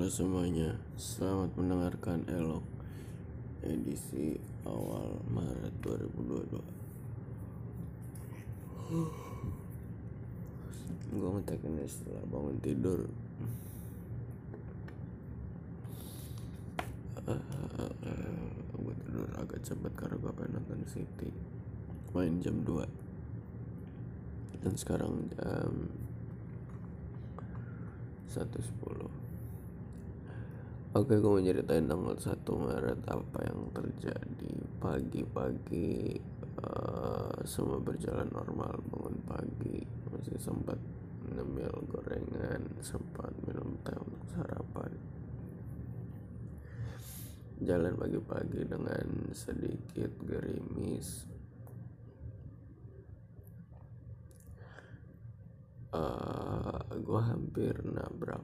Halo semuanya, selamat mendengarkan Elok edisi awal Maret 2022 Gue ngetek ini setelah bangun tidur. Gue tidur agak cepat karena gue pengen nonton City. Main jam 2 Dan sekarang jam 1.10 Oke, gue mau ceritain tanggal 1 Maret apa yang terjadi. Pagi-pagi uh, semua berjalan normal. Bangun pagi masih sempat ngemil gorengan sempat minum teh untuk sarapan. Jalan pagi-pagi dengan sedikit gerimis. Uh, gue hampir nabrak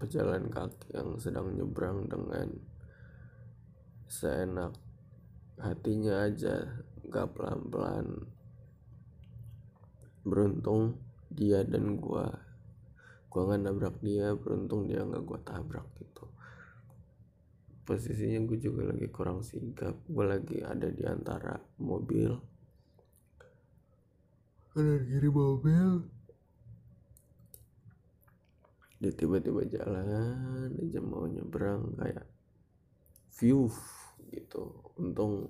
pejalan kaki yang sedang nyebrang dengan seenak hatinya aja gak pelan-pelan. Beruntung dia dan gua. Gua nggak nabrak dia beruntung dia nggak gua tabrak gitu. Posisinya gue juga lagi kurang sigap. Gue lagi ada di antara mobil. Kanan kiri mobil dia tiba-tiba jalan aja mau nyebrang kayak view gitu. Untung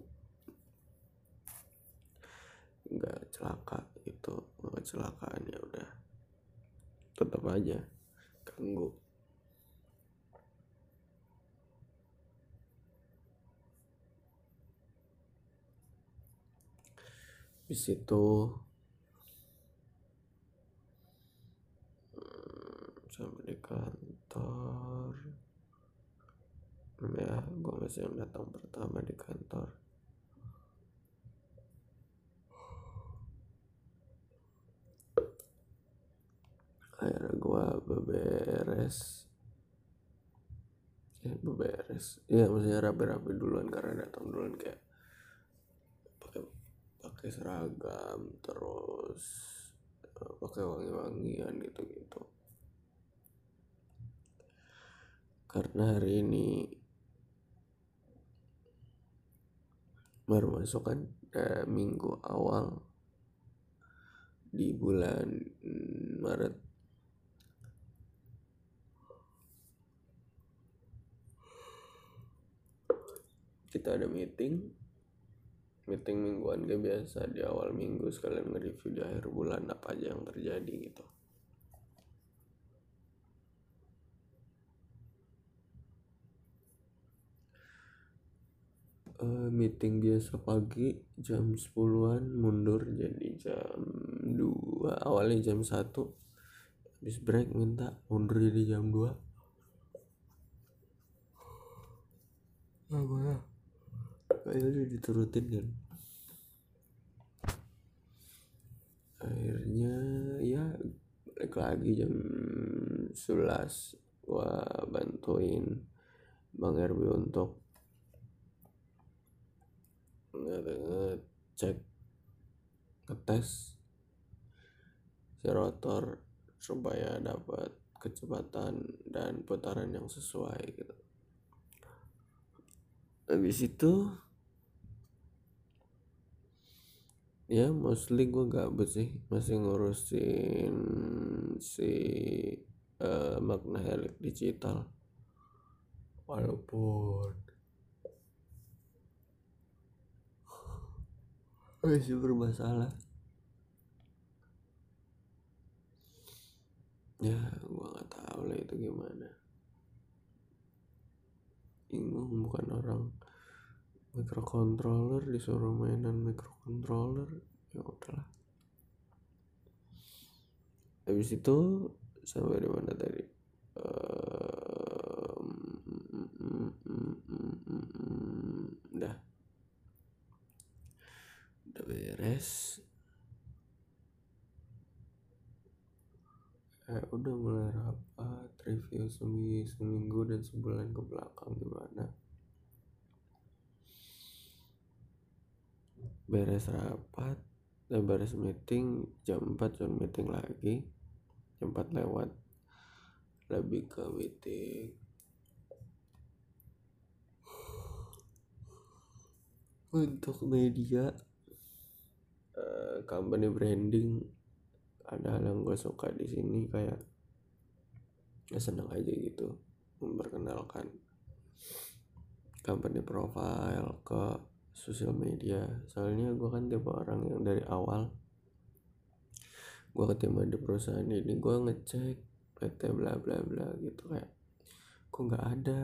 nggak celaka itu nggak kecelakaan ya udah. Tetap aja ganggu. Di situ sampai di kantor. Ya gue masih yang datang pertama di kantor. Akhirnya gue beberes. Ya beberes. Ya maksudnya rapi-rapi duluan karena datang duluan kayak pakai pakai seragam terus pakai wangi-wangian gitu-gitu karena hari ini baru masuk kan eh, minggu awal di bulan Maret. Kita ada meeting meeting mingguan kayak biasa di awal minggu sekalian nge-review di akhir bulan apa aja yang terjadi gitu uh, meeting biasa pagi jam 10-an mundur jadi jam 2 awalnya jam 1 habis break minta mundur jadi jam 2 apa ya kayaknya udah diturutin kan. Akhirnya ya balik lagi jam 11 gua bantuin Bang RB untuk ngecek ngetes rotor supaya dapat kecepatan dan putaran yang sesuai gitu. Habis itu ya mostly gue gabut sih masih ngurusin si uh, magna helix digital. Walaupun masih bermasalah. Ya gua nggak tahu lah itu gimana. Bingung bukan orang microcontroller disuruh mainan microcontroller ya udahlah habis itu sampai di mana tadi? Um, udah udah beres eh, udah mulai rapat review seminggu, dan sebulan ke belakang gimana? Beres rapat dan beres meeting jam 4 jam meeting lagi. Jam 4 lewat. Lebih ke meeting. Untuk media uh, company branding ada hal yang gue suka di sini kayak ya seneng aja gitu memperkenalkan company profile ke sosial media. Soalnya gue kan tipe orang yang dari awal gue keterima di perusahaan ini gue ngecek PT bla bla bla gitu kayak kok nggak ada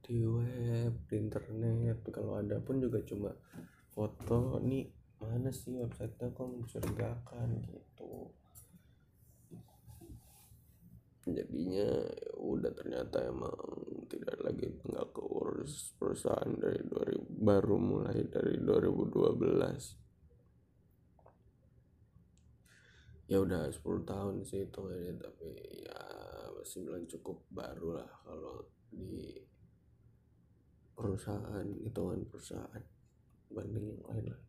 di web di internet. Kalau ada pun juga cuma foto nih mana sih websitenya? Kok mencurigakan? Gitu jadinya ya udah ternyata emang tidak lagi tinggal keurus perusahaan dari 2000 baru mulai dari 2012 ya udah 10 tahun sih itu aja tapi ya masih bilang cukup baru lah kalau di perusahaan hitungan perusahaan banding yang lain lah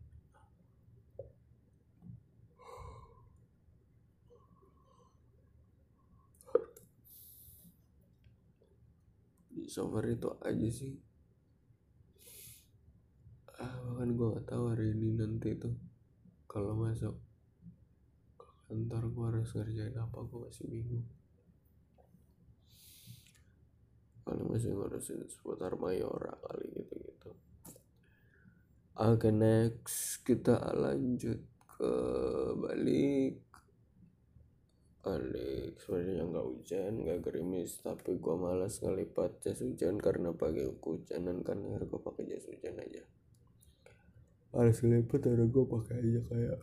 di software itu aja sih. Ah bahkan gue gak tahu hari ini nanti tuh kalau masuk ke kantor gue harus ngerjain apa gue masih bingung. Paling masih ngurusin seputar mayora kali gitu gitu oke okay, next kita lanjut ke balik Alex sebenarnya nggak hujan nggak gerimis tapi gua malas ngelipat jas hujan karena pakai hujanan kan akhirnya gua pakai jas hujan aja. Malas ngelipat akhirnya gua pakai aja kayak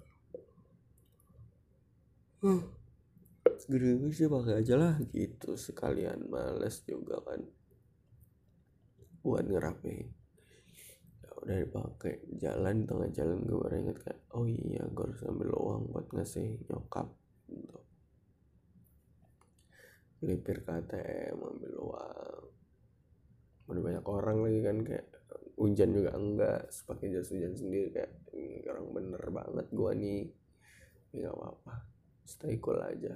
huh. gerimis sih pakai aja lah gitu. Sekalian males juga kan buat ngerapi ya udah dipakai jalan tengah jalan gue baru inget kayak oh iya gue harus ambil uang buat ngasih nyokap gitu melipir ke ATM ambil uang. Udah banyak orang lagi kan kayak hujan juga enggak pakai jas hujan sendiri kayak ini orang bener banget gua nih. Nggak apa-apa stay cool aja.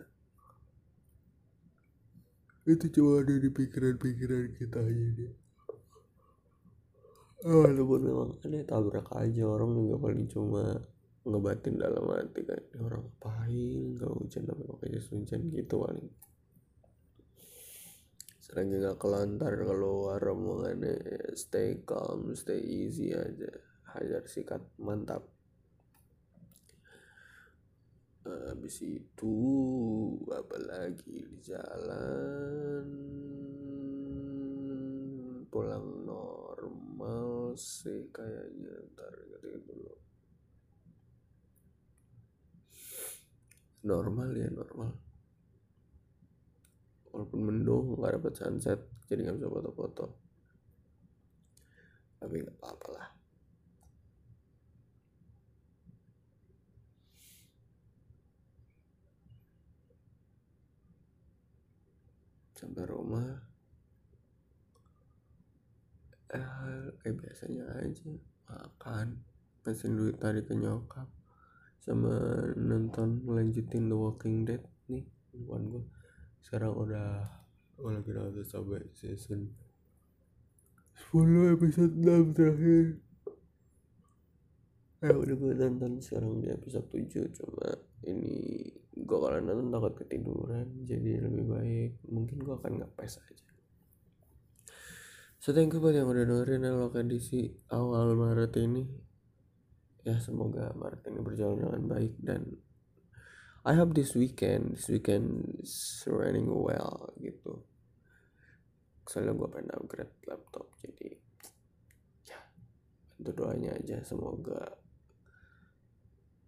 Itu cuma ada di pikiran-pikiran kita aja deh oh, walaupun memang aneh tabrak aja orang juga paling cuma ngebatin dalam hati kan orang ngapain kalau hujan tapi pakai jas hujan? Gitu paling lagi nggak kelantar keluar omongannya stay calm stay easy aja. Hajar sikat mantap. Habis itu apa lagi di jalan? Pulang normal sih kayaknya ntar gitu dulu. Normal ya normal walaupun mendung nggak dapat sunset jadi nggak bisa foto-foto. Tapi nggak apa-apa lah. Sampai rumah. Eh kayak biasanya aja makan. Pesan duit tadi ke nyokap. Sama nonton melanjutin The Walking Dead nih bukan gue sekarang udah gue lagi nonton sampai season 10 episode 6 terakhir. Eh udah gue nonton sekarang di episode 7 cuma ini gue kalau nonton takut ketiduran jadi lebih baik mungkin gue akan ngepes aja. So thank you buat yang udah dengerin lokasi awal Maret ini. Ya semoga Maret ini berjalan dengan baik dan I hope this weekend this weekend is running well gitu. Soalnya gue pengen upgrade laptop jadi ya itu doanya aja. Semoga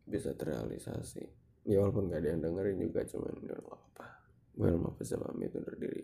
bisa terrealisasi. Ya walaupun gak ada yang dengerin juga cuman gak apa-apa. Gue mau pamit undur diri